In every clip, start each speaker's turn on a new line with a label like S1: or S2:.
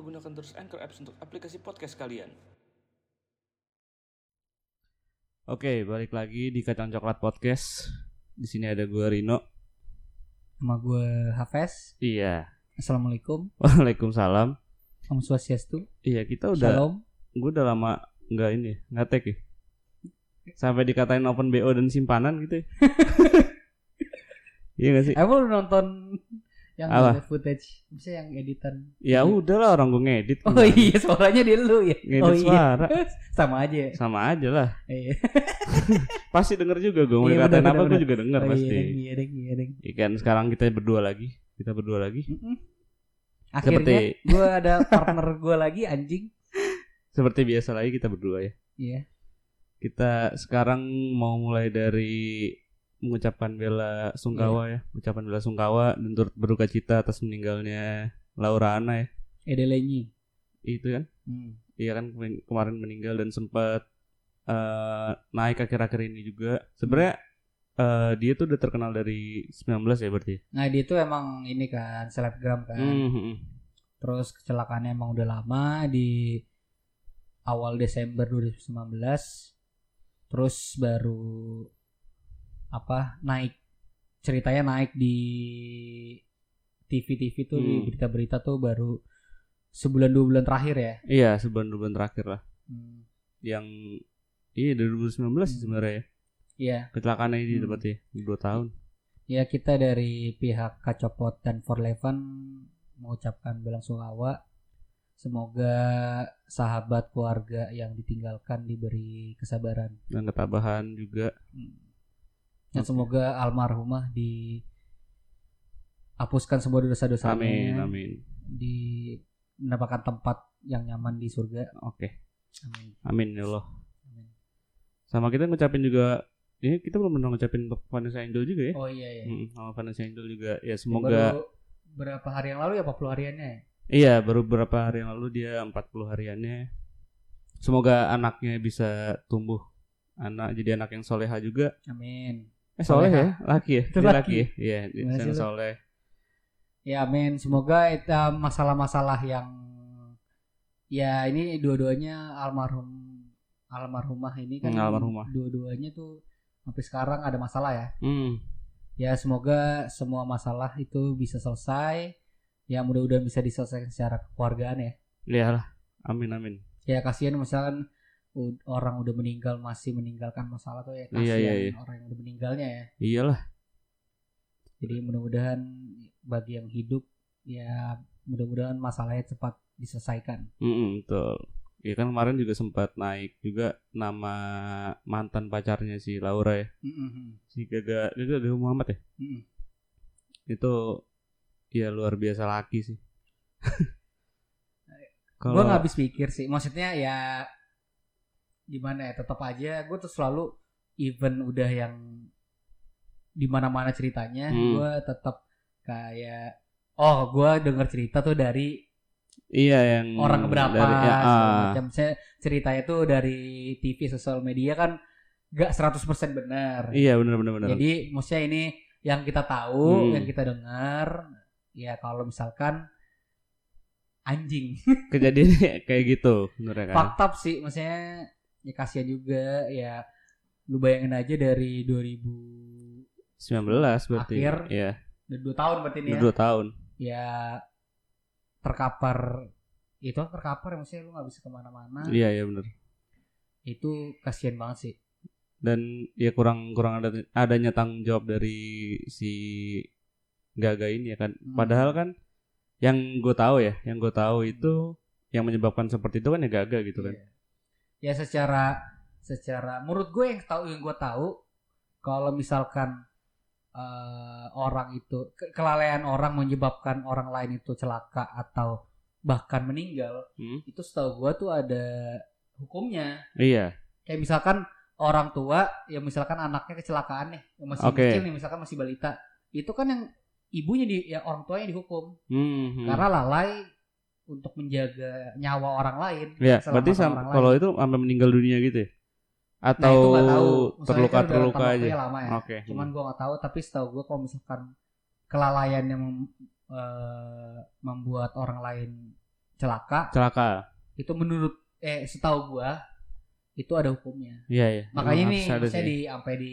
S1: lupa gunakan terus Anchor Apps untuk aplikasi podcast kalian.
S2: Oke, balik lagi di Kacang Coklat Podcast. Di sini ada gue Rino.
S3: Sama gue Hafes.
S2: Iya.
S3: Assalamualaikum.
S2: Waalaikumsalam.
S3: Om Swastiastu.
S2: Iya, kita udah
S3: Shalom.
S2: gue udah lama nggak ini, nggak tag ya. Sampai dikatain open BO dan simpanan gitu ya. iya gak sih?
S3: Emang lu nonton yang
S2: Apa?
S3: ada footage, misalnya yang editan.
S2: Ya udahlah orang gue ngedit.
S3: Oh
S2: gimana?
S3: iya, suaranya di lu ya.
S2: Ngedit
S3: oh iya.
S2: suara.
S3: Sama aja. ya?
S2: Sama aja lah.
S3: Iya.
S2: Pasti denger juga gue mau
S3: Iya,
S2: dikatain apa gue juga denger
S3: Oh,
S2: pasti.
S3: Iya, deng, iya, deng, iya, deng.
S2: Ikan sekarang kita berdua lagi. Kita berdua lagi.
S3: Akhirnya
S2: Seperti-
S3: gue ada partner gue lagi anjing.
S2: Seperti biasa lagi kita berdua ya.
S3: Iya.
S2: Kita sekarang mau mulai dari mengucapkan bela sungkawa
S3: Iya.
S2: ya, ucapan bela sungkawa dan turut berduka cita atas meninggalnya Laura Ana ya.
S3: Edelenyi.
S2: Itu kan,
S3: Hmm.
S2: iya kan kemarin- meninggal dan sempat eh, naik akhir-akhir ini juga. Sebenarnya eh, dia tuh udah terkenal dari 19 ya berarti.
S3: Nah dia tuh emang ini kan selebgram kan.
S2: Mhm.
S3: Terus kecelakaannya emang udah lama di awal Desember 2019. Terus baru apa naik ceritanya naik di TV-TV tuh di
S2: Hmm.
S3: berita-berita tuh baru sebulan dua bulan terakhir ya.
S2: Iya, sebulan dua bulan terakhir lah.
S3: Hmm.
S2: Yang iya dari 2019 sih
S3: Hmm.
S2: sebenarnya ya.
S3: Iya,
S2: Kecelakaannya ini
S3: Hmm.
S2: berarti ya, 2 tahun.
S3: ya kita dari pihak Kacopot dan Forlevan mengucapkan belasungkawa. Semoga sahabat keluarga yang ditinggalkan diberi kesabaran.
S2: dan ketabahan juga.
S3: Dan semoga almarhumah di hapuskan semua dosa-dosanya.
S2: Amin, amin.
S3: Di mendapatkan tempat yang nyaman di surga.
S2: Oke,
S3: Amin.
S2: amin ya Allah.
S3: Amin.
S2: Sama kita ngucapin juga ini kita belum pernah ngucapin untuk Vanessa Angel juga ya.
S3: Oh iya ya.
S2: Mm, sama Vanessa Angel juga ya
S3: Baru
S2: semoga
S3: berapa hari yang lalu ya 40 hariannya ya?
S2: iya baru beberapa hari yang lalu dia 40 hariannya. Semoga anaknya bisa tumbuh anak jadi anak yang soleha juga.
S3: Amin.
S2: Eh soleh ya, laki ya, Dia
S3: laki.
S2: laki ya. Iya, dia soleh.
S3: Ya amin. Semoga itu masalah-masalah yang ya ini dua-duanya almarhum almarhumah ini kan
S2: Hmm, almarhumah.
S3: dua-duanya tuh sampai sekarang ada masalah ya.
S2: Hmm,
S3: Ya semoga semua masalah itu bisa selesai. Ya mudah-mudahan bisa diselesaikan secara kekeluargaan ya.
S2: iyalah. Amin amin.
S3: Ya kasihan misalkan orang udah meninggal masih meninggalkan masalah tuh ya kasihan
S2: Iya, iya, iya.
S3: orang yang udah meninggalnya ya.
S2: Iyalah.
S3: Jadi mudah-mudahan bagi yang hidup ya mudah-mudahan masalahnya cepat diselesaikan.
S2: Mm betul. Ya kan kemarin juga sempat naik juga nama mantan pacarnya si Laura ya.
S3: Mm-mm.
S2: Si Gaga Gaga Gaga Muhammad ya.
S3: Mm-mm.
S2: Itu ya luar biasa laki sih.
S3: Gue nggak habis pikir sih. Maksudnya ya gimana ya tetap aja gue tuh selalu even udah yang di mana-mana ceritanya
S2: Hmm.
S3: gue tetap kayak oh gue denger cerita tuh dari
S2: iya yang
S3: orang keberapa
S2: dari, ya, ah,
S3: macam. Saya ceritanya tuh dari TV sosial media kan gak 100% benar.
S2: Iya benar benar benar.
S3: Jadi maksudnya ini yang kita tahu,
S2: Hmm.
S3: yang kita dengar ya kalau misalkan anjing
S2: Kejadian kayak gitu bener kan.
S3: fakta sih maksudnya ya kasihan juga ya lu bayangin aja dari 2000
S2: 19 berarti.
S3: Akhir.
S2: Iya,
S3: dari dua tahun berarti ini ya
S2: dua tahun.
S3: ya terkapar itu terkapar ya maksudnya lu nggak bisa ke mana-mana
S2: Iya iya benar.
S3: itu kasihan banget sih
S2: Dan ya kurang kurang ada adanya tanggung jawab dari si Gaga ini ya kan.
S3: Hmm.
S2: Padahal kan yang gue tahu ya, yang gue tahu itu yang menyebabkan seperti itu kan ya Gaga gitu kan.
S3: Iya. Ya secara secara menurut gue yang tahu yang gue tahu kalau misalkan eh, orang itu ke- kelalaian orang menyebabkan orang lain itu celaka atau bahkan meninggal
S2: Hmm?
S3: itu setahu gue tuh ada hukumnya
S2: Iya.
S3: kayak misalkan orang tua yang misalkan anaknya kecelakaan nih yang masih
S2: Oke.
S3: kecil nih misalkan masih balita itu kan yang ibunya di ya orang tuanya dihukum
S2: Hmm, hmm.
S3: karena lalai untuk menjaga nyawa orang lain
S2: Ya,
S3: keselamatan
S2: berarti sam-
S3: orang lain.
S2: kalau itu sampai meninggal dunia gitu ya?
S3: Nah,
S2: Atau
S3: itu nggak tahu. Maksudnya
S2: terluka
S3: udah
S2: terluka
S3: rentang
S2: aja?
S3: lama ya.
S2: Oke.
S3: Cuman gua nggak tahu tapi setahu gua kalau misalkan kelalaian yang eh, membuat orang lain celaka
S2: celaka.
S3: itu menurut eh setahu gua itu ada hukumnya.
S2: Iya iya.
S3: Makanya
S2: ada
S3: saya di sampai di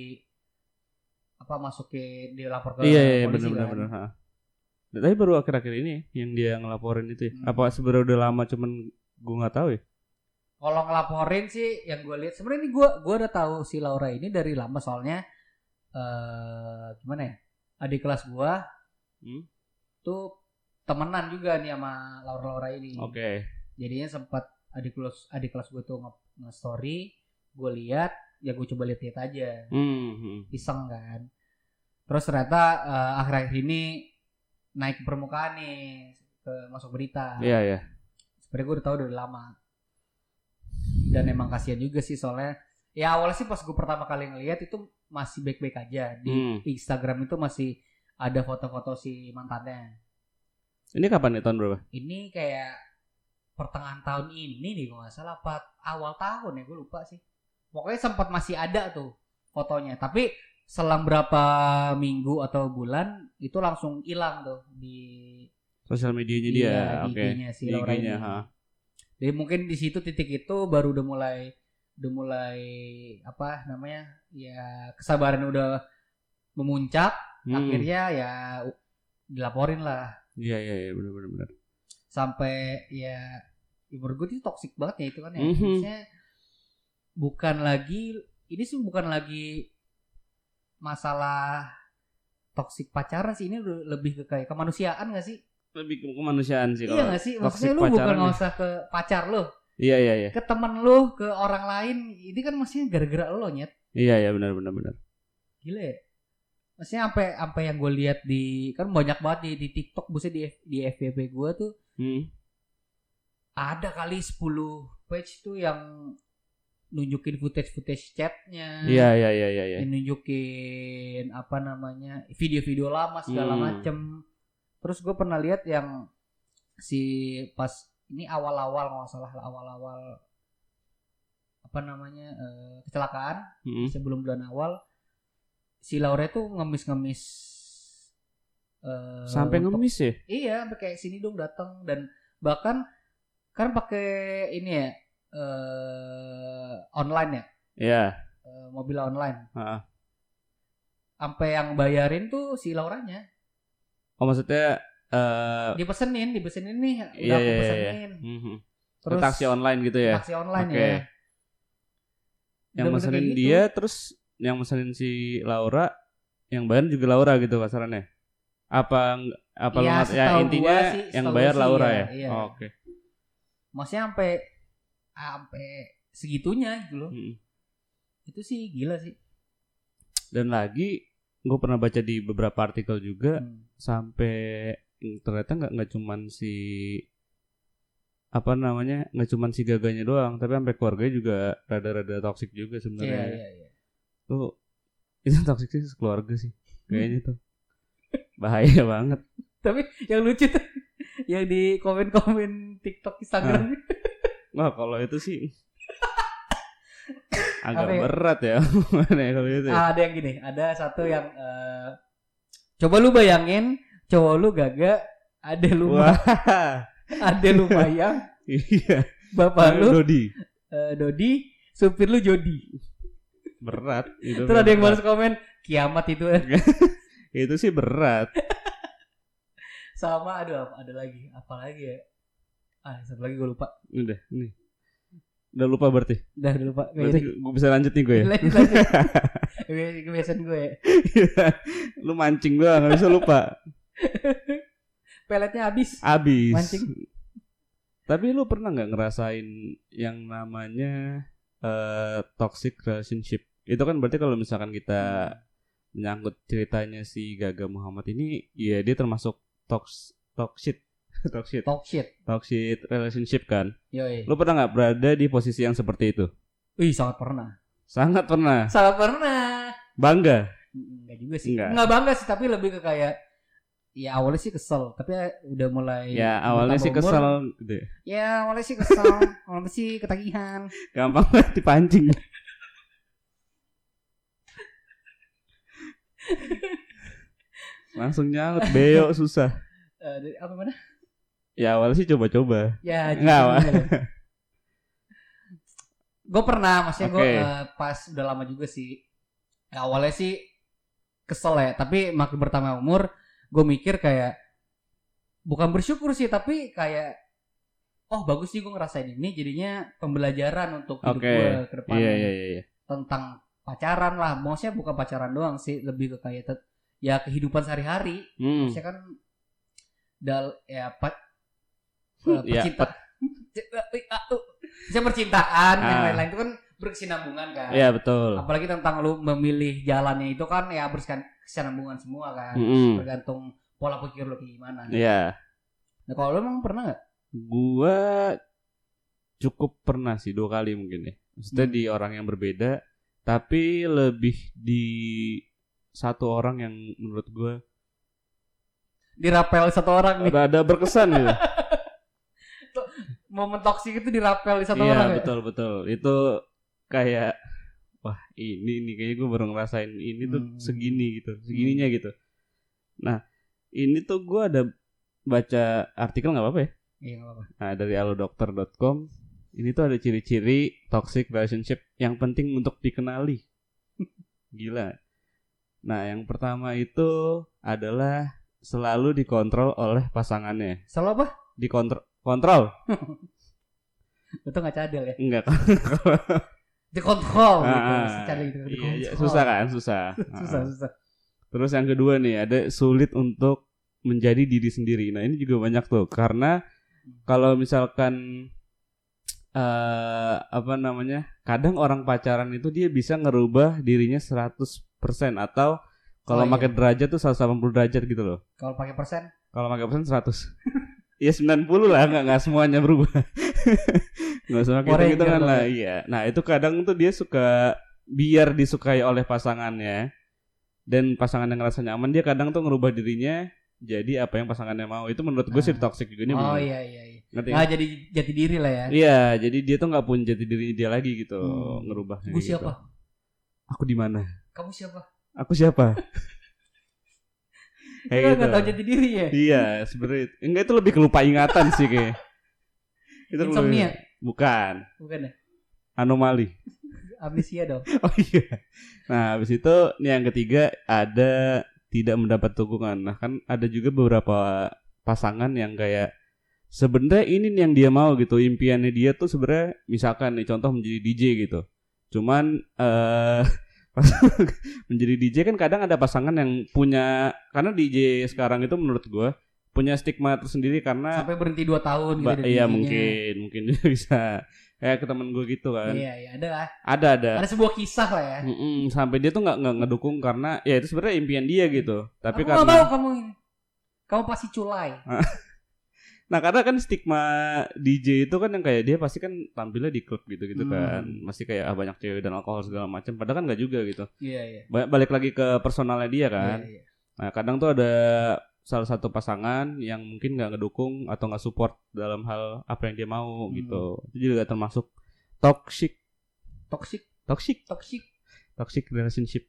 S3: apa masukin dilapor ke
S2: Iya iya iya,
S3: polisi
S2: benar
S3: kan.
S2: benar. ha. Tapi baru akhir-akhir ini yang dia ngelaporin itu ya.
S3: Hmm.
S2: Apa sebenarnya udah lama cuman gua nggak tahu ya.
S3: Kalau ngelaporin sih yang gue lihat sebenarnya ini gue gua udah tahu si Laura ini dari lama soalnya eh gimana ya adik kelas gua
S2: Hmm.
S3: tuh temenan juga nih sama Laura Laura ini.
S2: Oke.
S3: Jadinya sempat adik kelas adik kelas gue tuh nge, story gue lihat ya gue coba lihat-lihat aja
S2: Hmm, hmm.
S3: iseng kan. Terus ternyata eh, akhir-akhir ini naik ke permukaan nih ke masuk berita.
S2: Iya iya.
S3: sebenarnya gue udah tahu dari lama dan emang kasihan juga sih soalnya ya awalnya sih pas gue pertama kali ngeliat itu masih baik-baik aja di
S2: Hmm.
S3: Instagram itu masih ada foto-foto si mantannya
S2: Ini kapan nih tahun berapa?
S3: ini kayak pertengahan tahun ini nih gue nggak salah apa awal tahun ya gue lupa sih pokoknya sempat masih ada tuh fotonya tapi selang berapa minggu atau bulan itu langsung hilang tuh di
S2: Sosial medianya dia.
S3: Iya, di
S2: Oke.
S3: IG-nya si Laura
S2: IG-nya,
S3: ini.
S2: ha.
S3: Jadi mungkin di situ titik itu baru udah mulai udah mulai apa namanya ya kesabaran udah memuncak
S2: Hmm.
S3: akhirnya ya dilaporin lah
S2: Iya iya iya benar benar benar.
S3: sampai ya, ya menurut gue itu toksik banget ya itu kan ya
S2: Mhm.
S3: Maksudnya bukan lagi ini sih bukan lagi masalah toksik pacaran sih ini lebih ke kayak kemanusiaan gak sih
S2: Lebih ke kemanusiaan sih
S3: iya gak sih maksudnya lu bukan
S2: pacaran
S3: nggak
S2: ya.
S3: usah ke pacar lu
S2: Iya iya iya.
S3: ke temen lu ke orang lain ini kan maksudnya gara-gara lo nyet
S2: Iya iya benar benar benar.
S3: gila ya maksudnya sampai sampai yang gue lihat di kan banyak banget di, di TikTok buset di di FYP gue tuh
S2: Hmm.
S3: ada kali 10 page tuh yang nunjukin footage footage chatnya
S2: Iya iya iya iya
S3: yang nunjukin apa namanya video-video lama segala
S2: Hmm.
S3: macem terus gue pernah lihat yang si pas ini awal-awal nggak salah awal-awal apa namanya eh, kecelakaan
S2: Hmm.
S3: sebelum bulan awal si Laura itu ngemis-ngemis eh,
S2: Sampai ngemis ya?
S3: iya sampai kayak sini dong datang dan bahkan kan pakai ini ya eh online ya
S2: Iya.
S3: eh, mobil online
S2: Ha.
S3: sampai yang bayarin tuh si Lauranya
S2: Oh maksudnya eh
S3: dipesenin dipesenin nih udah
S2: Iya,
S3: aku
S2: iya, iya,
S3: pesenin
S2: mhm.
S3: terus
S2: taksi online gitu ya.
S3: taksi online
S2: Oke.
S3: ya
S2: Yang mesenin
S3: kayak gitu.
S2: dia terus yang mesenin si Laura yang bayar juga Laura gitu kasarannya. Apa apa lu
S3: Iya,
S2: ngat- ya intinya
S3: sih,
S2: yang bayar Laura
S3: iya,
S2: ya?
S3: iya.
S2: Oh, Oke.
S3: maksudnya sampai sampai segitunya gitu loh.
S2: Mhm.
S3: itu sih gila sih.
S2: Dan lagi gue pernah baca di beberapa artikel juga
S3: Hmm.
S2: sampai ternyata nggak nggak cuman si apa namanya nggak cuman si gaganya doang tapi sampai keluarganya juga rada-rada toksik juga sebenarnya.
S3: Iya iya
S2: tuh itu toksik sih keluarga sih kayaknya tuh. Bahaya banget.
S3: Tapi yang lucu tuh yang di komen-komen TikTok Instagram
S2: wah kalau itu sih agak
S3: ya?
S2: berat ya. Mana ya kalau itu ya?
S3: Ah, ada yang gini ada satu yang eh, coba lu bayangin cowok lu gagak ada lu
S2: wah.
S3: ada lu mayang
S2: iya.
S3: Bapak lu
S2: Dodi.
S3: eh, Dodi supir lu Jody.
S2: Berat itu
S3: terus ada yang balas komen kiamat itu.
S2: Itu sih berat.
S3: Sama aduh apa- ada lagi apa lagi ya ah satu lagi gue lupa.
S2: Udah nih udah lupa berarti?
S3: Udah udah lupa.
S2: Berarti gue bisa lanjut nih gue ya?
S3: Kebiasaan- gue ya.
S2: lu mancing doang nggak bisa lupa.
S3: Peletnya habis.
S2: Abis
S3: Mancing.
S2: tapi lu pernah nggak ngerasain yang namanya eh, toxic relationship? Itu kan berarti kalau misalkan kita menyangkut ceritanya si Gaga Muhammad ini ya dia termasuk tox toxic toxic
S3: shit
S2: toxic relationship kan
S3: yoi
S2: lu pernah nggak berada di posisi yang seperti itu
S3: wih sangat pernah
S2: sangat pernah
S3: sangat pernah
S2: bangga
S3: Enggak juga sih.
S2: Enggak.
S3: Enggak. bangga sih, tapi lebih ke kayak ya awalnya sih kesel, tapi ya udah mulai
S2: ya awalnya sih kesel gitu ya.
S3: Ya, awalnya sih kesel, awalnya sih ketagihan.
S2: gampang banget dipancing langsung nyaut beo susah
S3: Eh, dari- apa mana?
S2: Ya awalnya sih coba-coba.
S3: Ya,
S2: Nggak, Pak.
S3: gue pernah, maksudnya gue
S2: Oke.
S3: pas udah lama juga sih. Ya, awalnya sih kesel ya, tapi makin bertambah umur, gue mikir kayak bukan bersyukur sih, tapi kayak oh bagus sih gue ngerasain ini, jadinya pembelajaran untuk hidup
S2: Oke.
S3: gue ke depan
S2: Iya iya iya. iya.
S3: tentang pacaran lah. Maksudnya bukan pacaran doang sih, lebih ke kayak ya kehidupan sehari-hari.
S2: Hmm.
S3: Maksudnya kan dal ya eh,
S2: ya,
S3: percinta Maksudnya percintaan yang
S2: Ah.
S3: lain-lain itu kan berkesinambungan kan.
S2: Iya betul.
S3: Apalagi tentang lu memilih jalannya itu kan ya berkesinambungan semua kan.
S2: Mm-mm.
S3: Tergantung pola pikir lu kayak gimana.
S2: Iya.
S3: Nah kalau lu emang pernah nggak?
S2: Gua cukup pernah sih dua kali mungkin ya. Maksudnya
S3: Hmm.
S2: di orang yang berbeda, tapi lebih di satu orang yang menurut gua
S3: Dirapel satu orang nih.
S2: rada berkesan gitu.
S3: Momen toksik itu dirapel di satu
S2: iya
S3: orang ya?
S2: betul betul. Itu kayak wah ini nih kayaknya gue baru ngerasain ini tuh
S3: Hmm.
S2: segini gitu, segininya gitu. Nah ini tuh gua ada baca artikel nggak apa-apa ya.
S3: Iya nggak apa-apa.
S2: Nah, dari alodokter.com ini tuh ada ciri-ciri toxic relationship yang penting untuk dikenali. Gila. Nah, yang pertama itu adalah selalu dikontrol oleh pasangannya.
S3: Selalu apa?
S2: Dikontrol kontrol.
S3: Itu nggak cadel ya?
S2: Enggak
S3: Dikontrol gitu.
S2: Ah,
S3: Secara gitu.
S2: iya,
S3: dikontrol.
S2: iya, susah kan, susah.
S3: susah,
S2: Ah.
S3: susah.
S2: Terus yang kedua nih, ada sulit untuk menjadi diri sendiri. Nah, ini juga banyak tuh karena kalau misalkan eh apa namanya? Kadang orang pacaran itu dia bisa ngerubah dirinya 100% atau kalau
S3: Oh, iya.
S2: pakai derajat tuh 180 derajat gitu loh.
S3: Kalau pakai persen,
S2: Kalau pakai persen 100. Ya 90 lah, nggak nggak semuanya berubah. Nggak pakai
S3: Power
S2: gitu kan lah. Iya. Nah, itu kadang tuh dia suka biar disukai oleh pasangannya dan pasangan yang ngerasa nyaman dia kadang tuh ngerubah dirinya jadi apa yang pasangannya mau. Itu menurut gue sih
S3: Ah.
S2: toxic juga nih.
S3: oh
S2: menurut-
S3: iya iya iya.
S2: Ngerti
S3: Nah
S2: nggak?
S3: jadi jati diri lah ya.
S2: Iya, jadi dia tuh nggak punya jati diri dia lagi gitu,
S3: Hmm.
S2: ngerubahnya.
S3: Gue
S2: gitu.
S3: siapa?
S2: Aku di mana?
S3: Kamu siapa?
S2: Aku siapa? Kayak gitu.
S3: nggak tahu jati diri ya.
S2: Iya, sebenarnya enggak itu lebih ke lupa ingatan sih kayak. Itu
S3: Insomnia.
S2: lebih- Bukan,
S3: Bukan ya?
S2: anomali.
S3: Amnesia dong.
S2: Oh iya. Nah, habis itu nih yang ketiga ada tidak mendapat dukungan. Nah, kan ada juga beberapa pasangan yang kayak sebenarnya ini nih yang dia mau gitu. Impiannya dia tuh sebenarnya misalkan nih contoh menjadi DJ gitu. Cuman eh pas menjadi DJ kan kadang ada pasangan yang punya karena DJ sekarang itu menurut gua punya stigma tersendiri karena
S3: Sampai berhenti 2 tahun gitu.
S2: Iya mungkin mungkin bisa kayak ke temen gue gitu kan
S3: Iya iya ada lah.
S2: ada ada
S3: Ada sebuah kisah lah ya.
S2: Mm-mm, sampai dia tuh nggak nggak ngedukung karena ya itu sebenarnya impian dia gitu tapi
S3: Aku
S2: karena
S3: mau kamu. Kamu pasti culai.
S2: nah karena kan stigma DJ itu kan yang kayak dia pasti kan tampilnya di klub gitu gitu
S3: Hmm.
S2: kan masih kayak ah, banyak cewek dan alkohol segala macam padahal kan nggak juga gitu
S3: Iya iya.
S2: Ba- balik lagi ke personalnya dia kan
S3: Iya, iya.
S2: nah kadang tuh ada salah satu pasangan yang mungkin nggak ngedukung atau nggak support dalam hal apa yang dia mau
S3: Hmm.
S2: gitu itu juga termasuk toxic
S3: Toxic,
S2: toxic
S3: toxic.
S2: toxic relationship.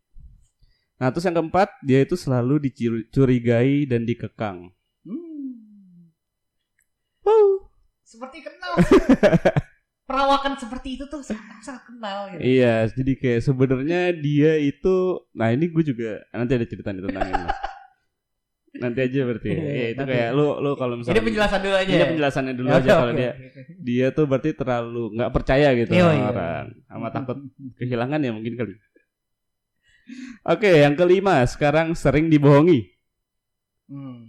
S2: Nah, terus yang keempat, dia itu selalu dicurigai dan dikekang. Wow.
S3: Seperti kenal. Perawakan seperti itu tuh sangat, sangat kenal gitu.
S2: Iya, jadi kayak sebenarnya dia itu, nah ini gue juga nanti ada cerita nih tentang ini. Nanti aja berarti. ya.
S3: Iya,
S2: Iya, itu
S3: nanti.
S2: kayak lu lu kalau
S3: Ini
S2: misalnya
S3: penjelasan dulu aja.
S2: Ini
S3: ya?
S2: penjelasannya dulu aja kalau dia dia tuh berarti terlalu nggak percaya gitu
S3: Iya,
S2: sama
S3: iya.
S2: orang, sama takut kehilangan ya mungkin kali. Oke, yang kelima sekarang sering dibohongi.
S3: Hmm.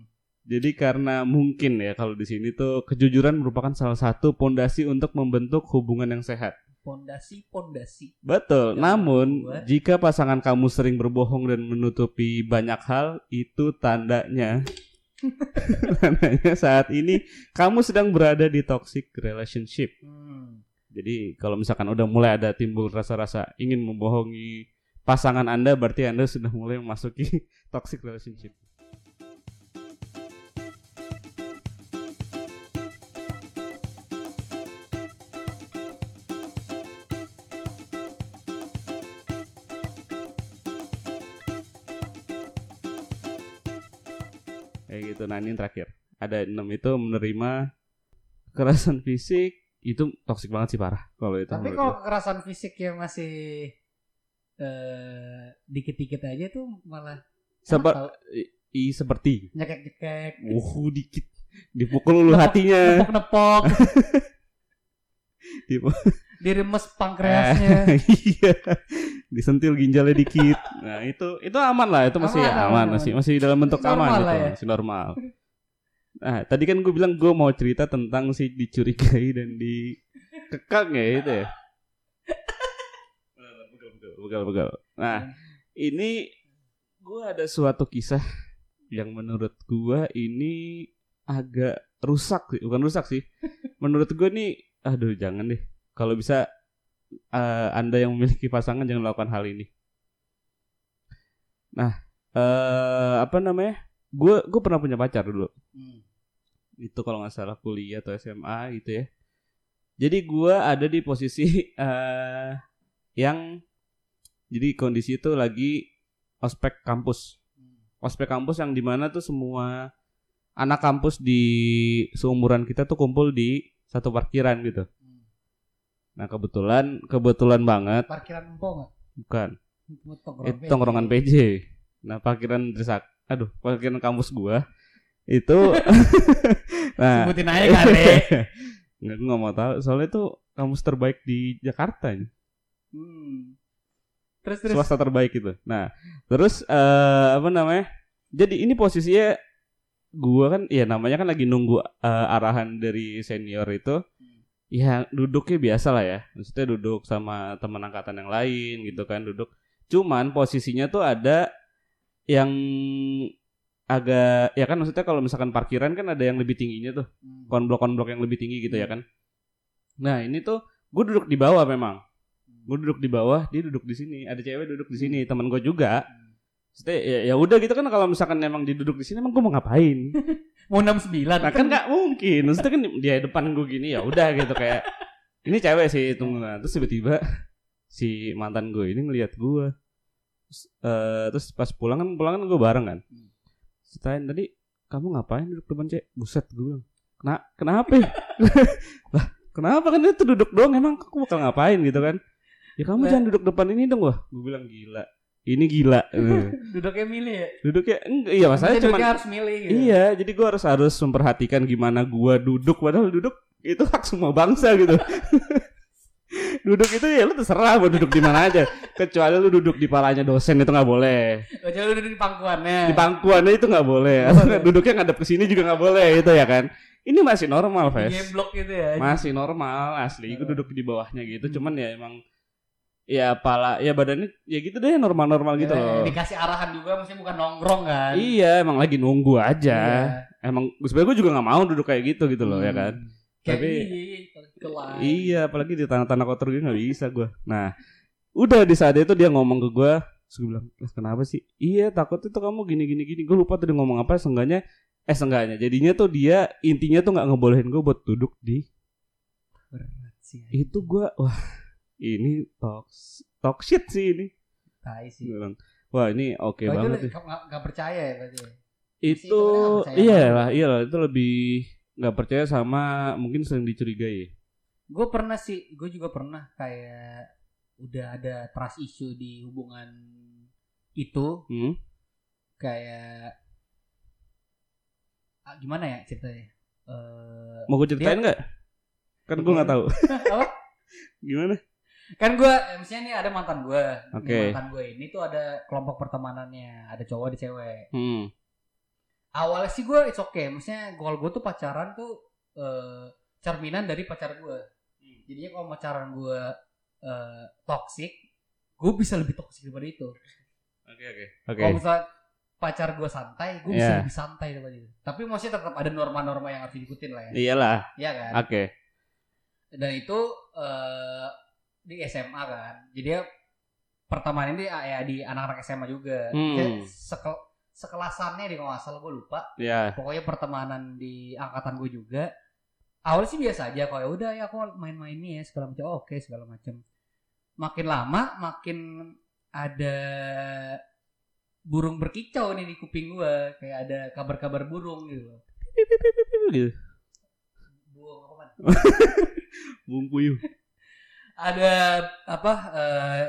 S2: Jadi karena mungkin ya kalau di sini tuh kejujuran merupakan salah satu pondasi untuk membentuk hubungan yang sehat.
S3: Pondasi, pondasi.
S2: Betul.
S3: Yang
S2: Namun
S3: kedua.
S2: jika pasangan kamu sering berbohong dan menutupi banyak hal, itu tandanya tandanya saat ini kamu sedang berada di toxic relationship.
S3: Hmm.
S2: Jadi kalau misalkan udah mulai ada timbul rasa-rasa ingin membohongi pasangan Anda berarti Anda sudah mulai memasuki toxic relationship. Kayak Nah, ini terakhir. ada enam itu menerima kekerasan fisik. Itu toksik banget sih parah kalau itu
S3: Tapi kalau kekerasan fisik yang masih eh dikit-dikit aja tuh malah
S2: Seper- i- i- seperti.
S3: Nyekek-nyekek,
S2: uh dikit. Dipukul lu hatinya.
S3: Nepok-nepok, diremes pankreasnya.
S2: iya. Disentil ginjalnya dikit. Nah itu itu aman lah. Itu masih
S3: Aman,
S2: aman,
S3: aman,
S2: masih masih dalam bentuk
S3: Normal
S2: aman gitu.
S3: ya.
S2: masih normal. Nah tadi kan gue bilang gue mau cerita tentang si dicurigai dan dikekang ya itu ya. Begal begal nah ini gue ada suatu kisah yang menurut gue ini agak rusak sih. Bukan rusak sih. Menurut gue nih aduh jangan deh kalau bisa eh, anda yang memiliki pasangan jangan melakukan hal ini. Nah eh apa namanya? Gue gue pernah punya pacar dulu.
S3: Hmm.
S2: itu kalau nggak salah kuliah atau SMA gitu ya. Jadi gue ada di posisi eh yang jadi kondisi itu lagi ospek kampus. Ospek kampus yang di mana tuh semua anak kampus di seumuran kita tuh kumpul di satu parkiran gitu.
S3: Hmm.
S2: Nah kebetulan kebetulan banget
S3: Parkiran empong nggak?
S2: bukan
S3: Tongkrongan
S2: itu tongkrongan PJ nah parkiran Trisak aduh parkiran kampus gua itu nah
S3: Sebutin aja kali.
S2: nggak nggak mau tahu soalnya itu kampus terbaik di Jakarta.
S3: Hmm. Terus terus.
S2: swasta terbaik itu nah terus eh apa namanya jadi ini posisinya gua kan ya namanya kan lagi nunggu eh, arahan dari senior itu ya duduknya biasa lah ya maksudnya duduk sama teman angkatan yang lain gitu kan duduk cuman posisinya tuh ada yang agak ya kan maksudnya kalau misalkan parkiran kan ada yang lebih tingginya tuh
S3: Hmm.
S2: konblok-konblok yang lebih tinggi gitu ya kan. Nah ini tuh gue duduk di bawah memang. Gue duduk di bawah, dia duduk di sini. Ada cewek duduk di sini, teman gue juga. Maksudnya ya, ya udah gitu kan kalau misalkan emang diduduk di sini emang gue mau ngapain?
S3: Mau 69
S2: Nah kan nggak mungkin. Maksudnya kan dia depan gue gini ya udah gitu kayak ini cewek sih itu nah, terus tiba-tiba si mantan gue ini ngelihat gue. Terus, eh, terus pas pulang kan pulang kan gue bareng kan. Ceritain tadi kamu ngapain duduk depan cewek? Buset gue bilang. Kena, kenapa? ya?" lah kenapa kan itu duduk doang emang aku bakal ngapain gitu kan? Ya kamu jangan duduk depan ini dong wah. Gue bilang gila. Ini gila. Eh,
S3: Duduknya milih ya.
S2: Duduknya enggak iya masalahnya
S3: Maksudnya
S2: cuma
S3: harus milih gitu.
S2: Iya, jadi gua harus harus memperhatikan gimana gua duduk padahal duduk itu hak semua bangsa gitu. duduk itu ya lu terserah mau duduk di mana aja. Kecuali lu duduk di palanya dosen itu nggak boleh.
S3: Kecuali lu duduk di pangkuannya.
S2: Di pangkuannya itu nggak boleh.
S3: Boleh.
S2: duduknya ngadep ke sini juga nggak boleh itu ya kan. Ini masih normal,
S3: blok gitu ya.
S2: Masih normal asli. Gue duduk di bawahnya gitu. Cuman ya emang ya pala ya badannya ya gitu deh normal-normal gitu
S3: Ya,
S2: loh.
S3: Dikasih arahan juga maksudnya bukan nongkrong kan.
S2: Iya, emang lagi nunggu aja.
S3: Iya.
S2: Emang sebenarnya gue juga nggak mau duduk kayak gitu gitu loh ya kan.
S3: Hmm. Kayak
S2: Tapi-
S3: iya.
S2: Iya, apalagi di tanah-tanah kotor gue nggak bisa gue. Nah, udah di saat itu dia ngomong ke gue, terus gue bilang, "Lah, kenapa sih? Iya, takut itu kamu gini gini gini. Gue lupa tuh dia ngomong apa. Seenggaknya, eh seenggaknya. Jadinya tuh dia intinya tuh nggak ngebolehin gue buat duduk di
S3: Berat sih.
S2: itu gue. Wah, ini talk talk shit sih ini.
S3: Tai sih.
S2: Bilang, Wah ini oke
S3: Oh, itu
S2: banget nih.
S3: nggak nggak percaya ya berarti. ya?
S2: Itu
S3: itu
S2: iya lah, iya lah. Itu lebih nggak percaya sama mungkin sering dicurigai.
S3: Gue pernah sih, gue juga pernah kayak udah ada trust issue di hubungan itu
S2: Hmm?
S3: kayak ah, gimana ya ceritanya? Eh,
S2: Mau gue ceritain nggak? Kan gue nggak tahu.
S3: apa?
S2: Gimana?
S3: Kan gue misalnya nih ada mantan gue
S2: Oke.
S3: mantan gue ini tuh ada kelompok pertemanannya ada cowok ada cewek
S2: Hmm.
S3: awalnya sih gue it's okay maksudnya kalau gue tuh pacaran tuh eh, cerminan dari pacar gue jadinya kalau pacaran gue eh, toxic gue bisa lebih toxic daripada itu
S2: Oke oke. Oke.
S3: kalau misalnya pacar gue santai gue bisa
S2: Iya.
S3: lebih santai daripada itu tapi maksudnya tetap ada norma-norma yang harus diikutin lah ya
S2: Iyalah.
S3: Iya kan
S2: Oke.
S3: dan itu eh, di SMA kan jadi pertemanan ini ya di anak-anak SMA juga
S2: Hmm.
S3: Sekel- sekelasannya di kalau nggak salah gue lupa
S2: Ya.
S3: pokoknya pertemanan di angkatan gue juga awalnya sih biasa aja kok ya udah ya aku main-main nih ya segala macam Oh, oke segala macam makin lama makin ada burung berkicau nih di kuping gue kayak ada kabar-kabar burung gitu
S2: gitu.
S3: Buang apa?
S2: Bung puyuh.
S3: Ada apa eh,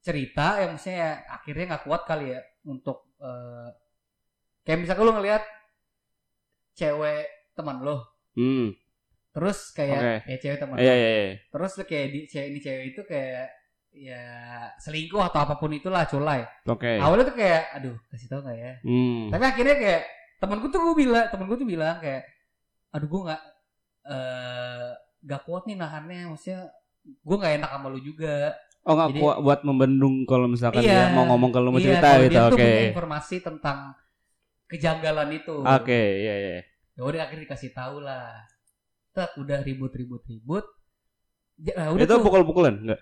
S3: cerita yang maksudnya ya, akhirnya nggak kuat kali ya untuk eh, kayak misalkan lu ngelihat cewek teman lo
S2: Hmm.
S3: terus kayak
S2: Oke.
S3: ya cewek teman lo.
S2: iya iya.
S3: terus lu kayak di cewek ini cewek itu kayak ya selingkuh atau apa pun itulah culai
S2: Oke.
S3: awalnya tuh kayak aduh kasih tau nggak ya
S2: Hmm.
S3: tapi akhirnya kayak temanku tuh gue bilang temanku tuh bilang kayak aduh gue nggak eh gak kuat nih nahannya maksudnya gue nggak enak sama lu juga
S2: Oh nggak kuat buat membendung kalau misalkan
S3: Iya.
S2: dia mau ngomong kalau mau
S3: Iya,
S2: cerita
S3: kalau
S2: gitu. Oke.
S3: punya informasi tentang kejanggalan itu
S2: Oke, iya iya.
S3: ya udah akhirnya dikasih tahu lah tak udah ribut ribut ribut Ya, udah
S2: Itu
S3: tuh
S2: pukul-pukulan enggak?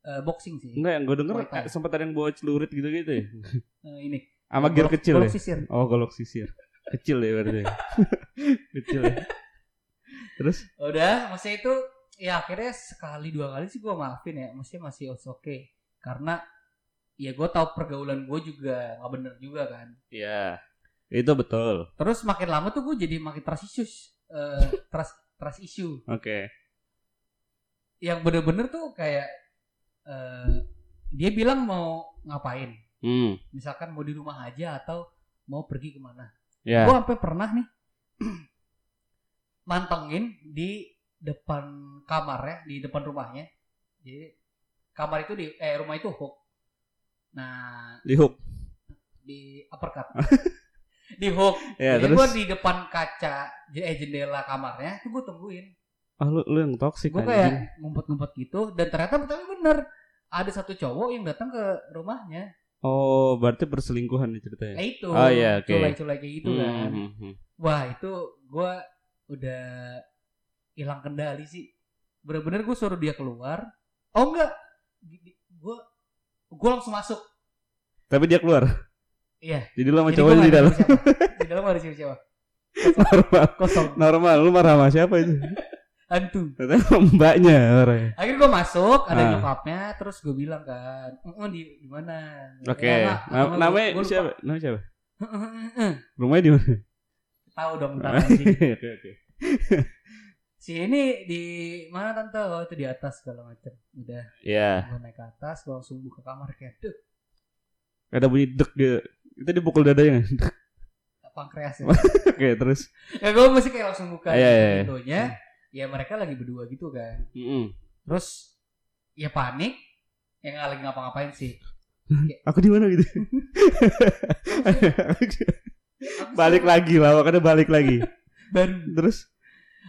S3: eh, boxing sih
S2: Enggak, yang gue denger eh, sempat ada yang bawa celurit gitu-gitu ya.
S3: Eh, ini
S2: Sama gear kecil
S3: golok
S2: ya.
S3: sisir
S2: Oh, golok sisir. Kecil ya berarti. kecil ya. Terus
S3: udah maksudnya itu ya akhirnya sekali dua kali sih gue maafin ya maksudnya masih oke karena ya gue tahu pergaulan gue juga nggak bener juga kan
S2: ya itu betul.
S3: terus makin lama tuh gue jadi makin trust issues eh, trust trust issue
S2: Oke.
S3: yang bener-bener tuh kayak eh, dia bilang mau ngapain
S2: Hmm.
S3: misalkan mau di rumah aja atau mau pergi ke mana
S2: Ya.
S3: gue sampai pernah nih mantengin di depan kamar ya di depan rumahnya. Jadi kamar itu di eh rumah itu hook. Nah
S2: Di hook.
S3: di uppercut. Di hook.
S2: Ya,
S3: jadi
S2: terus?
S3: gue di depan kaca eh jendela kamarnya tuh gue tungguin.
S2: Ah lu lu yang toksik
S3: gue kayak ngumpet-ngumpet gitu dan ternyata tapi bener. Ada satu cowok yang datang ke rumahnya.
S2: Oh, berarti perselingkuhan nih ceritanya.
S3: nah itu.
S2: Oh, iya, oke.
S3: culai-culai kayak gitu kan.
S2: Hmm, hmm, hmm.
S3: wah itu gue udah hilang kendali sih bener-bener gue suruh dia keluar oh enggak gue gue langsung masuk
S2: Tapi dia keluar.
S3: iya
S2: Jadi lu sama
S3: gua
S2: di dalam.
S3: di dalam ada siapa-siapa
S2: Normal.
S3: kosong
S2: Normal. Lu marah sama siapa itu?
S3: hantu
S2: sama mbaknya orangnya.
S3: akhirnya gue masuk ada
S2: Ah.
S3: nyokapnya terus gue bilang kan "Eh, di di mana
S2: Oke.
S3: Ya, Mak,
S2: Nam-
S3: gua-
S2: namanya
S3: gua
S2: siapa? Namanya siapa? Rumahnya di mana?
S3: tahu dong ntar.
S2: Oke, oke.
S3: Si ini di mana tante oh itu di atas segala macam udah
S2: Iya.
S3: gue naik ke atas gue langsung buka kamar kayak tuh
S2: Ada bunyi dek dia. Itu dipukul dadanya. nggak?
S3: pankreas ya
S2: Oke, terus.
S3: ya gue mesti kayak langsung buka
S2: Iya, iya, iya.
S3: pintunya ya mereka lagi berdua gitu kan
S2: Mm-mm.
S3: terus ya panik ya nggak lagi ngapa-ngapain sih
S2: Aku di mana gitu?
S3: Aku
S2: balik lagi lah, makanya balik lagi.
S3: baru
S2: Terus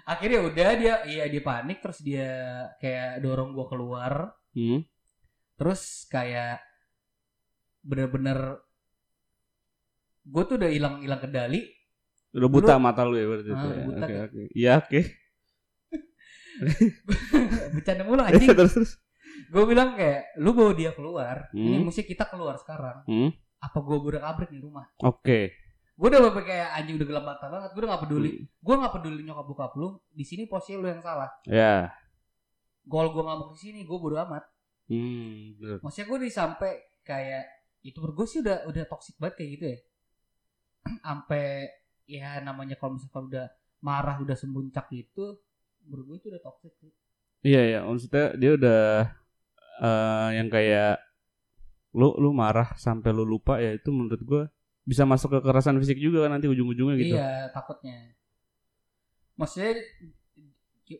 S3: akhirnya udah dia iya dia panik terus dia kayak dorong gue keluar
S2: hmm.
S3: terus kayak bener-bener gue tuh udah hilang hilang kendali
S2: udah buta mata lu ya berarti
S3: Ah,
S2: itu ya.
S3: buta
S2: Oke,
S3: kan.
S2: oke. Iya, oke.
S3: bercanda mulu anjing
S2: terus terus.
S3: gue bilang kayak lu bawa dia keluar ini
S2: Hmm.
S3: mesti kita keluar sekarang
S2: Hmm.
S3: apa gue udah kabrik di rumah
S2: Oke.
S3: Gue udah kayak anjing udah gelap mata banget gue udah gak peduli
S2: Hmm.
S3: gue gak peduli nyokap bokap lu di sini posisi lu yang salah
S2: Ya.
S3: gol gue nggak mau ke sini gue bodo amat
S2: Hmm, bener.
S3: maksudnya gue udah sampai kayak itu gue sih udah udah toxic banget kayak gitu ya sampai ya namanya kalau misalkan udah marah udah semuncak gitu menurut gue itu udah toxic sih
S2: Iya, iya. Maksudnya dia udah eh yang kayak lu lu marah sampai lu lupa ya itu menurut gua bisa masuk ke kekerasan fisik juga kan nanti ujung-ujungnya gitu.
S3: iya takutnya maksudnya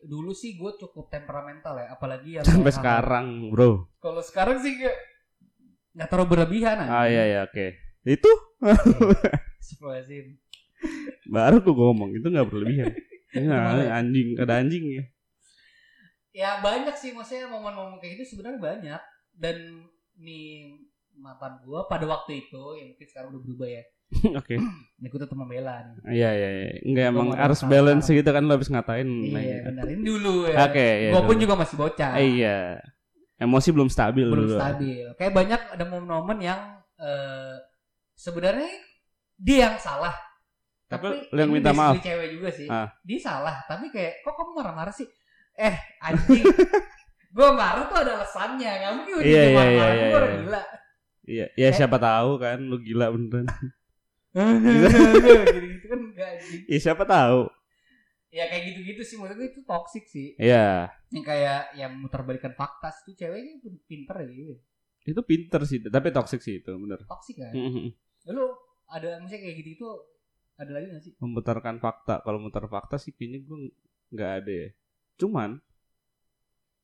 S3: dulu sih gue cukup temperamental ya apalagi ya
S2: Sampai sekarang, Bro.
S3: kalau sekarang sih gak nggak terlalu berlebihan
S2: Ah iya iya oke. Itu
S3: Astagfirullahaladzim.
S2: baru gua ngomong itu nggak berlebihan.
S3: Ya,
S2: anjing ada anjing ya.
S3: ya banyak sih maksudnya momen-momen kayak gitu sebenarnya banyak dan nih mantan gua pada waktu itu yang mungkin sekarang udah berubah ya
S2: Oke.
S3: ini gue tetap membela nih
S2: Iya iya iya. Enggak emang harus balance gitu kan lo habis ngatain.
S3: Iya
S2: gitu.
S3: benar ini dulu ya
S2: Oke, iya.
S3: gua pun juga masih bocah
S2: iya. Emosi belum stabil
S3: belum
S2: dulu.
S3: stabil kayak banyak ada momen-momen yang eh, sebenarnya dia yang salah
S2: Tapi
S3: tapi
S2: yang minta maaf.
S3: cewek juga sih
S2: Ah.
S3: dia salah tapi kayak kok kamu marah-marah sih eh anjing gue marah tuh ada alasannya nggak mungkin udah
S2: Iya, iya,
S3: marah
S2: iya,
S3: gue
S2: iya.
S3: orang gila
S2: Iya, ya siapa tahu kan lu gila beneran.
S3: gitu kan enggak anjing.
S2: Ya siapa tahu.
S3: Ya kayak gitu-gitu sih menurut gue itu toxic sih.
S2: Iya.
S3: Yang kayak yang muterbalikan fakta tuh ceweknya pinter ya gitu.
S2: Itu pinter sih, tapi toxic sih itu, bener.
S3: Toxic kan.
S2: Mhm.
S3: Lu ada misalnya kayak gitu itu ada lagi gak sih?
S2: Memutarkan fakta. Kalau mutar fakta sih kayaknya gue nggak ada ya. Cuman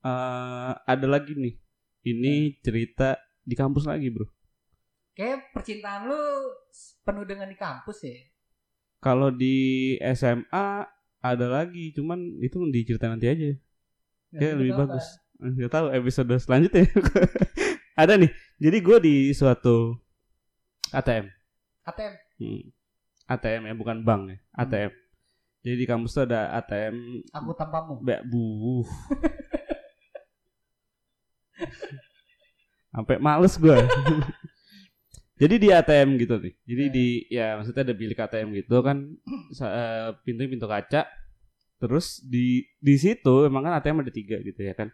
S2: eh ada lagi nih. Ini cerita di kampus lagi, Bro.
S3: Kayak percintaan lu penuh dengan di kampus ya.
S2: Kalau di SMA ada lagi, cuman itu diceritain nanti aja.
S3: Nggak tahu
S2: lebih
S3: apa.
S2: bagus. Gak tahu episode selanjutnya. ada nih. Jadi gue di suatu ATM.
S3: ATM.
S2: Hmm. ATM ya, bukan bank ya. ATM. Jadi di kampus tuh ada ATM
S3: Aku tanpamu.
S2: Mbak Bu. Sampai males gue. Jadi di ATM gitu nih. Jadi
S3: Ya.
S2: di ya maksudnya ada bilik ATM gitu kan eh, pintunya pintu kaca. Terus di di situ emang kan ATM ada tiga gitu ya kan.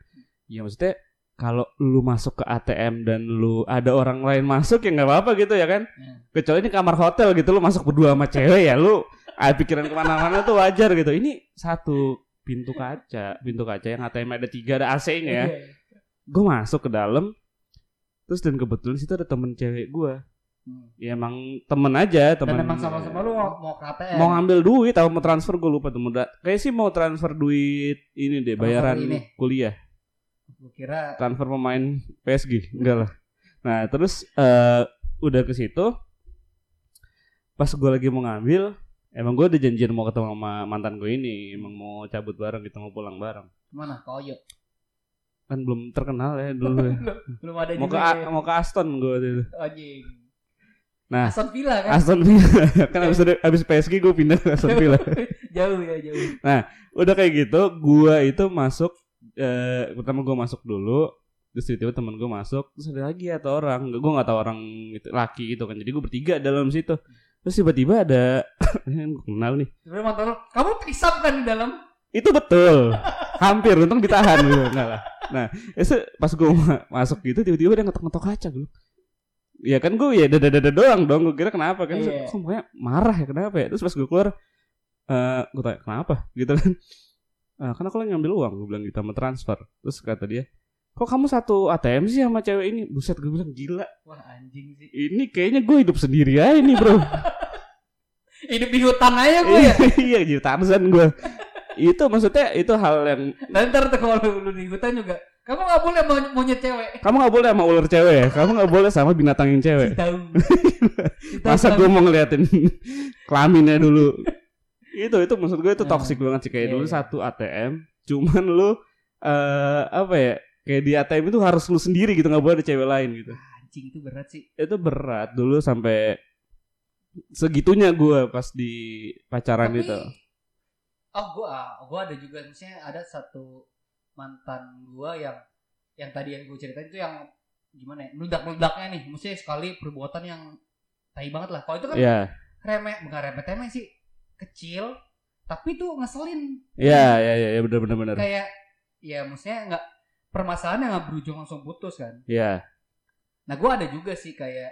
S2: Ya maksudnya kalau lu masuk ke ATM dan lu ada orang lain masuk ya nggak apa-apa gitu ya kan.
S3: Ya.
S2: Kecuali ini kamar hotel gitu lu masuk berdua sama cewek ya lu ah, pikiran ke mana-mana tuh wajar gitu. Ini satu pintu kaca, pintu kaca yang ATM ada tiga ada AC-nya ya.
S3: Iya.
S2: Gue masuk ke dalam, terus dan kebetulan situ ada temen cewek gue.
S3: Hmm.
S2: Ya emang temen aja, temen.
S3: Dan emang sama-sama lu mau, mau
S2: mau ngambil duit atau mau transfer gue lupa tuh muda. Kayak sih mau transfer duit ini deh
S3: Transfer
S2: bayaran
S3: ini.
S2: kuliah,
S3: Gue kira
S2: transfer pemain PSG, enggak lah. Nah terus eh udah ke situ, pas gue lagi mau ngambil, emang gue udah janjian mau ketemu sama mantan gue ini, emang mau cabut bareng, kita mau pulang bareng.
S3: ke mana? Ke Oyo.
S2: Kan belum terkenal ya dulu. ya.
S3: Belum ada
S2: mau ke
S3: ya.
S2: mau ke Aston gue itu.
S3: Anjing.
S2: Nah.
S3: Aston Villa kan?
S2: Aston Villa kan abis, abis PSG gue pindah ke Aston Villa
S3: jauh ya jauh.
S2: udah kayak gitu gua itu masuk eh, pertama gua masuk dulu terus tiba-tiba temen gue masuk terus ada lagi atau orang gue nggak tahu orang itu laki gitu kan jadi gue bertiga dalam situ terus tiba-tiba ada yang gue kenal nih
S3: Sebenarnya mantan lu, kamu pisam kan di dalam?
S2: itu betul hampir untung ditahan gitu enggak lah nah itu pas gue masuk gitu tiba-tiba dia ngetok-ngetok kaca gue ya kan gue ya dada dada doang dong gue kira kenapa kan?
S3: Iya.
S2: kok mukanya marah ya kenapa ya? Terus pas gue keluar eh gue tanya kenapa? Gitu kan. "Ah, karena kalau ngambil uang gue bilang gitu sama transfer. Terus kata dia kok kamu satu ATM sih sama cewek ini? Buset gue bilang gila.
S3: Wah anjing sih.
S2: ini kayaknya gue hidup sendiri aja nih bro.
S3: Hidup di hutan aja gue ya.
S2: iya jadi Tarzan gue itu maksudnya itu hal yang
S3: ntar tuh kalau lu, lu di hutan juga, kamu gak boleh mau monyet cewek.
S2: kamu nggak boleh sama ular cewek ya kamu nggak boleh sama binatang yang cewek
S3: Tahu.
S2: masa gue mau ngeliatin kelaminnya dulu itu itu maksud gue itu
S3: Nah,
S2: toxic banget sih kayak
S3: iya,
S2: dulu
S3: iya.
S2: satu ATM cuman lu eh apa ya kayak di ATM itu harus lu sendiri gitu nggak boleh ada cewek lain gitu
S3: Anjing itu berat sih.
S2: itu berat dulu sampai segitunya gue pas di pacaran
S3: Tapi,
S2: itu
S3: oh gua, gua ada juga. Misalnya ada satu mantan gua yang yang tadi yang gue ceritain itu yang gimana ya meledak meledaknya nih, maksudnya sekali perbuatan yang tai banget lah. Kalau itu kan
S2: ya
S3: remeh, bukan remeh temeh sih, kecil, tapi tuh ngeselin.
S2: ya ya ya, ya bener bener bener.
S3: Kayak ya maksudnya nggak permasalahan yang nggak berujung langsung putus kan.
S2: ya
S3: Nah gua ada juga sih kayak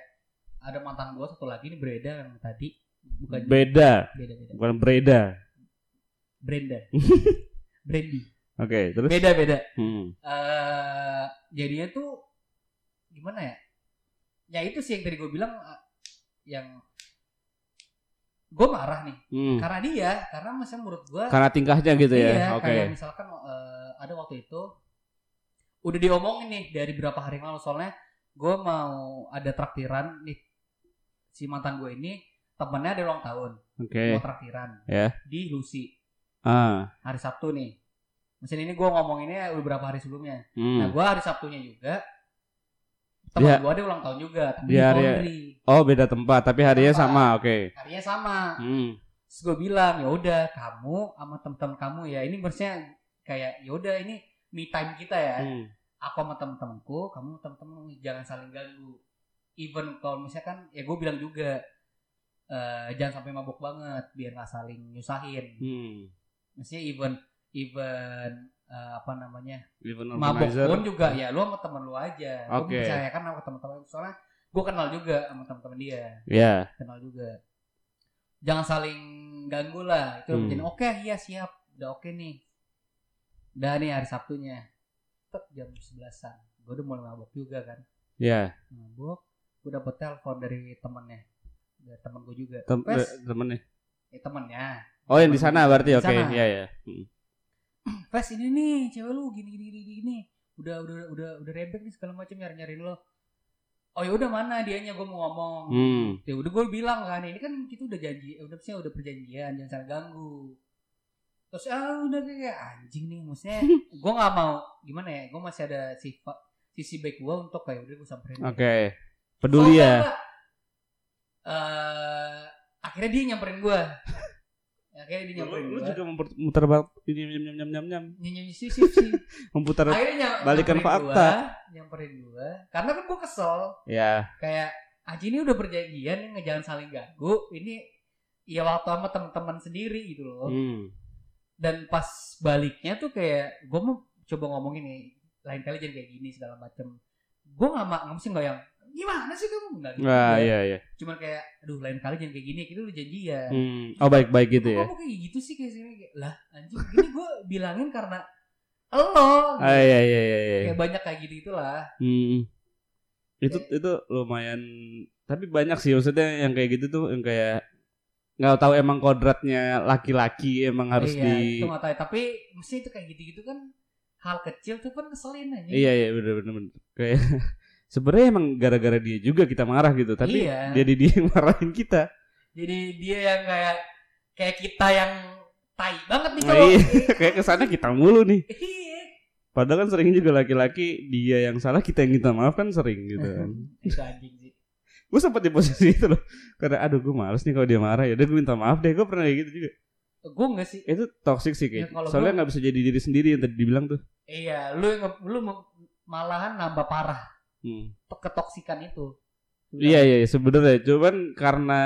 S3: ada mantan gua satu lagi ini Breda yang tadi. Bukan
S2: beda
S3: beda beda
S2: bukan Breda
S3: Brenda. Brandy.
S2: Oke terus?
S3: Beda beda.
S2: Hmm.
S3: eh jadinya tuh gimana ya? Ya itu sih yang tadi gue bilang eh, yang gue marah nih.
S2: Hmm.
S3: karena dia karena misalnya menurut gue
S2: karena tingkahnya gitu ya?
S3: Iya,
S2: oke.
S3: kayak misalkan eh, ada waktu itu udah diomongin nih dari berapa hari yang lalu. Soalnya gue mau ada traktiran nih si mantan gue ini temennya ada ulang tahun.
S2: Oke.
S3: Mau traktiran
S2: Ya.
S3: di Lucy
S2: ah
S3: hari Sabtu nih mesin ini gue ngomonginnya udah berapa hari sebelumnya
S2: hmm.
S3: Nah, gue hari Sabtunya juga teman
S2: Dia-
S3: gue ada ulang tahun juga, tapi
S2: Dia
S3: di
S2: hari-
S3: Pondri.
S2: Oh beda tempat tapi harinya
S3: Tempat.
S2: sama oke.
S3: Harinya sama.
S2: Hmm.
S3: Terus gue bilang, ya udah kamu sama temen-temen kamu ya ini maksudnya kayak ya udah ini me time kita ya.
S2: Hmm.
S3: Aku sama temen-temenku, kamu sama temen-temen jangan saling ganggu. Even kalau misalnya kan ya gue bilang juga eh, jangan sampai mabuk banget biar nggak saling nyusahin.
S2: Hmm.
S3: Maksudnya even even eh, apa namanya
S2: Event
S3: mabok pun juga ya lu sama temen lu aja. Gue
S2: Oke.
S3: percayakan sama temen-temen soalnya gue kenal juga sama temen-temen dia.
S2: Ya.
S3: kenal juga. Jangan saling ganggu lah itu
S2: Hmm.
S3: oke iya siap udah oke nih. Udah nih hari Sabtunya. Tek, jam sebelasan. Gue udah mulai mabok juga kan.
S2: Ya,
S3: mabok gue dapet telepon dari temennya dari temen gue juga.
S2: Tem
S3: Wes,
S2: temennya.
S3: eh, temennya
S2: Oh, yang di sana berarti oke.
S3: sana.
S2: Iya, ya. Hmm.
S3: Fes ini nih cewek lu gini gini gini gini udah udah udah udah rebek nih segala macam nyari nyariin lo oh ya udah mana dianya gue mau ngomong
S2: Hmm.
S3: ya udah gue bilang kan ini kan kita udah janji udah sih udah perjanjian jangan saling ganggu terus ah udah kayak anjing nih maksudnya gue nggak mau gimana ya gue masih ada sifat sisi baik gue untuk kayak udah gue samperin
S2: Oke.
S3: dia.
S2: Peduli
S3: Oh,
S2: ya.
S3: enggak, enggak. Eh, akhirnya dia nyamperin gue akhirnya dia nyamperin
S2: Lu, lu juga memutar balik ini nyam nyam nyam nyam nyam.
S3: Nyanyi sih sih sih
S2: memutar
S3: akhirnya nyam-
S2: balikan fakta.
S3: gua, nyamperin gue karena kan gue kesel.
S2: Ya
S3: kayak Aji ini udah perjanjian nih ngejalan saling ganggu. Ini ya waktu sama teman-teman sendiri gitu loh.
S2: Hmm.
S3: dan pas baliknya tuh kayak gue mau coba ngomongin nih lain kali jangan kayak gini segala macem. Gue nggak mak nggak mesti nggak yang gimana sih kamu nggak gitu juga.
S2: iya iya.
S3: cuman kayak aduh lain kali jangan kayak gini kita udah janjian
S2: Hmm. Oh, baik-baik gitu
S3: Kok
S2: ya.
S3: kamu kayak gitu sih kayak sini Kayak, lah anjing gini gue bilangin karena lo
S2: Ah, iya iya iya iya.
S3: kayak banyak kayak gitu itulah
S2: Hmm. Itu itu lumayan tapi banyak sih maksudnya yang kayak gitu tuh yang kayak nggak tahu emang kodratnya laki-laki emang harus
S3: iya,
S2: di
S3: itu nggak tahu tapi mesti itu kayak gitu-gitu kan hal kecil tuh kan ngeselin aja
S2: Iya iya bener bener bener. Kayak sebenarnya emang gara-gara dia juga kita marah gitu, tapi
S3: Iya.
S2: jadi dia yang marahin kita.
S3: jadi dia yang kayak kayak kita yang tai banget nih
S2: Nah,
S3: cowok
S2: iya. kayak ke sana kita mulu nih.
S3: iya
S2: Padahal kan sering juga laki-laki dia yang salah kita yang minta maaf kan sering gitu kan. gue sempat di posisi itu loh. Karena aduh gue males nih kalau dia marah ya udah gue minta maaf deh. Gue pernah kayak gitu juga.
S3: gue enggak sih
S2: Itu toxic sih kayak.
S3: Ya, kalau
S2: Soalnya nggak bisa jadi diri sendiri yang tadi dibilang tuh.
S3: iya lu yang lu malahan nambah parah
S2: Hmm.
S3: to- ketoksikan itu
S2: Iya iya iya, sebenarnya cuman karena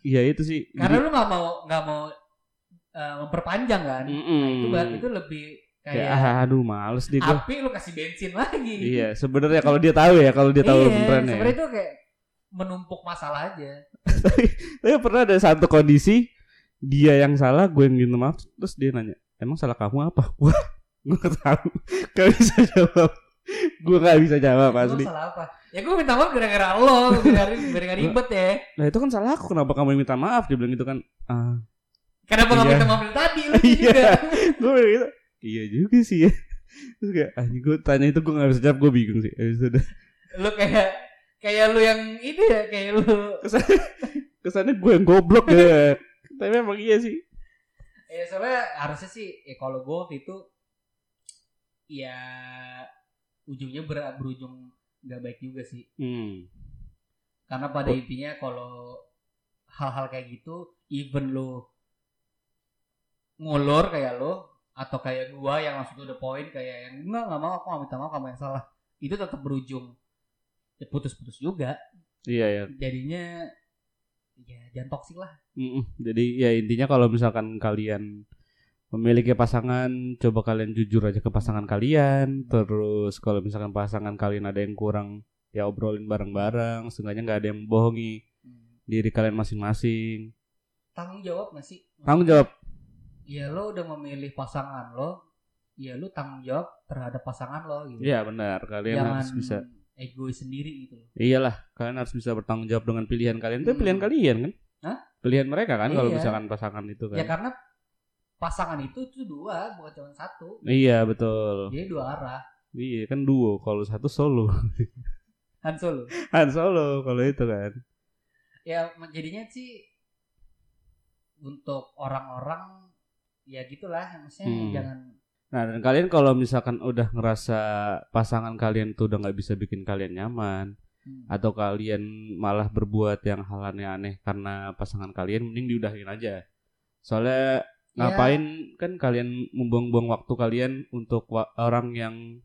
S2: ya itu sih.
S3: karena
S2: jadi-
S3: lu nggak mau nggak mau eh, memperpanjang kan
S2: Mm-mm.
S3: Nah, itu itu lebih
S2: Kayak, ah, aduh males nih gue.
S3: api lu kasih bensin lagi
S2: Iya, sebenarnya kalau dia tahu ya, kalau dia tahu
S3: iya,
S2: beneran ya.
S3: sebenarnya itu kayak menumpuk masalah aja
S2: Tapi pernah ada satu kondisi dia yang salah, gue yang minta maaf, terus dia nanya, emang salah kamu apa? Wah, gue tahu, gak bisa jawab. Gue gak bisa jawab
S3: Lu
S2: asli.
S3: salah apa ya gue minta maaf gara-gara lo gara-gara ribet ya
S2: Nah itu kan salah aku, kenapa kamu yang minta maaf? Dia bilang gitu kan. Ah,
S3: kenapa
S2: Iya.
S3: minta maaf dari tadi lu
S2: Iya.
S3: juga
S2: gue bilang gitu. Iya juga sih ya. Terus kayak, ah, gue tanya itu gue gak bisa jawab, gue bingung sih. Habis itu udah.
S3: lu kayak kayak lu yang ini ya kayak lu
S2: Kesannya, kesannya gue yang goblok ya. Tapi emang iya sih.
S3: ya soalnya harusnya sih ya kalau gue waktu itu ya ujungnya ber- berujung nggak baik juga sih
S2: Hmm.
S3: karena pada
S2: Oh.
S3: intinya kalau hal-hal kayak gitu even lu ngulur kayak lo atau kayak gua yang langsung to the point kayak yang enggak nggak mau aku nggak minta maaf kamu yang salah itu tetap berujung ya putus-putus juga
S2: Iya ya.
S3: jadinya ya jangan toksik lah
S2: Mm-mm. Jadi ya intinya kalau misalkan kalian memiliki pasangan, coba kalian jujur aja ke pasangan kalian. Terus kalau misalkan pasangan kalian ada yang kurang, ya obrolin bareng-bareng. Seenggaknya nggak ada yang membohongi diri kalian masing-masing.
S3: tanggung jawab nggak sih
S2: Tanggung jawab.
S3: ya lo udah memilih pasangan lo ya lo tanggung jawab terhadap pasangan lo gitu
S2: Iya benar. Kalian
S3: jangan
S2: harus bisa.
S3: egois sendiri gitu
S2: Iyalah, kalian harus bisa bertanggung jawab dengan pilihan kalian. Itu
S3: Hmm.
S2: pilihan kalian kan?
S3: Hah?
S2: Pilihan mereka kan kalau
S3: Iya.
S2: misalkan pasangan itu kan.
S3: ya karena pasangan itu tuh dua bukan cuma satu
S2: Iya betul.
S3: jadi dua arah
S2: Iya kan duo. Kalau satu solo.
S3: Han Solo
S2: Han solo kalau itu kan.
S3: ya jadinya sih untuk orang-orang ya gitulah maksudnya
S2: Hmm.
S3: jangan
S2: Nah dan kalian kalau misalkan udah ngerasa pasangan kalian tuh udah nggak bisa bikin kalian nyaman
S3: hmm,
S2: atau kalian malah berbuat yang hal aneh-aneh karena pasangan kalian mending diudahin aja. Soalnya
S3: Ya.
S2: ngapain kan kalian membuang-buang waktu kalian untuk wa- orang yang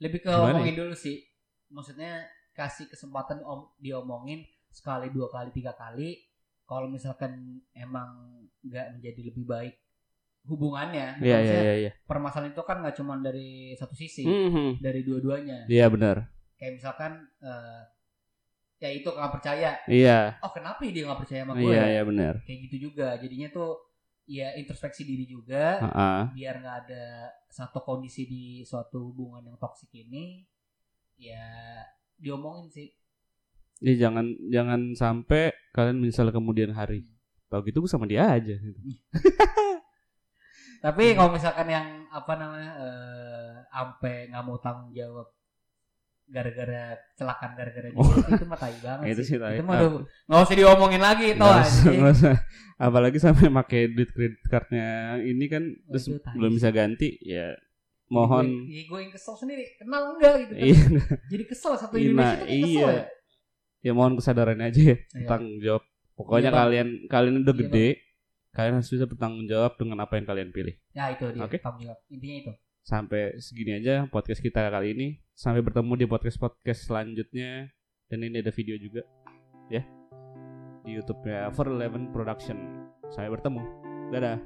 S3: lebih ke
S2: Gimana
S3: omongin dulu sih maksudnya kasih kesempatan om, diomongin sekali dua kali tiga kali kalau misalkan emang nggak menjadi lebih baik hubungannya
S2: iya
S3: maksudnya
S2: iya iya.
S3: permasalahan itu kan nggak cuma dari satu sisi
S2: Mhm.
S3: dari dua-duanya
S2: Iya benar.
S3: kayak misalkan eh, ya itu nggak percaya
S2: Iya.
S3: oh kenapa ya dia nggak percaya sama gue
S2: Iya, iya benar.
S3: kayak gitu juga jadinya tuh ya introspeksi diri juga
S2: Heeh.
S3: biar nggak ada satu kondisi di suatu hubungan yang toksik ini ya diomongin sih
S2: Ya jangan jangan sampai kalian menyesal kemudian hari. Tahu gitu gue sama dia aja gitu.
S3: tapi kalau misalkan yang apa namanya eh ampe nggak mau tanggung jawab gara-gara kecelakaan gara-gara
S2: Oh.
S3: itu mah tai banget
S2: Itu sih tai.
S3: itu mah udah nggak usah diomongin lagi itu
S2: Nggak usah-. Apalagi sampai pakai duit kredit cardnya ini kan terus
S3: Itu tai
S2: belum bisa ganti ya mohon
S3: gue, gue yang kesel sendiri kenal enggak gitu kan
S2: iya
S3: jadi kesel satu
S2: Iya,
S3: Indonesia tuh kayak kesel
S2: iya.
S3: ya
S2: ya mohon kesadaran aja ya
S3: Iya.
S2: tanggung jawab pokoknya
S3: Iya, Bang.
S2: kalian kalian udah
S3: Iya,
S2: gede kalian harus bisa bertanggung jawab dengan apa yang kalian pilih
S3: ya itu dia
S2: Oke.
S3: tanggung jawab intinya itu
S2: sampai segini aja podcast kita kali ini. Sampai bertemu di podcast podcast selanjutnya. Dan ini ada video juga ya. Di YouTube-nya For Eleven Production. Sampai bertemu. Dadah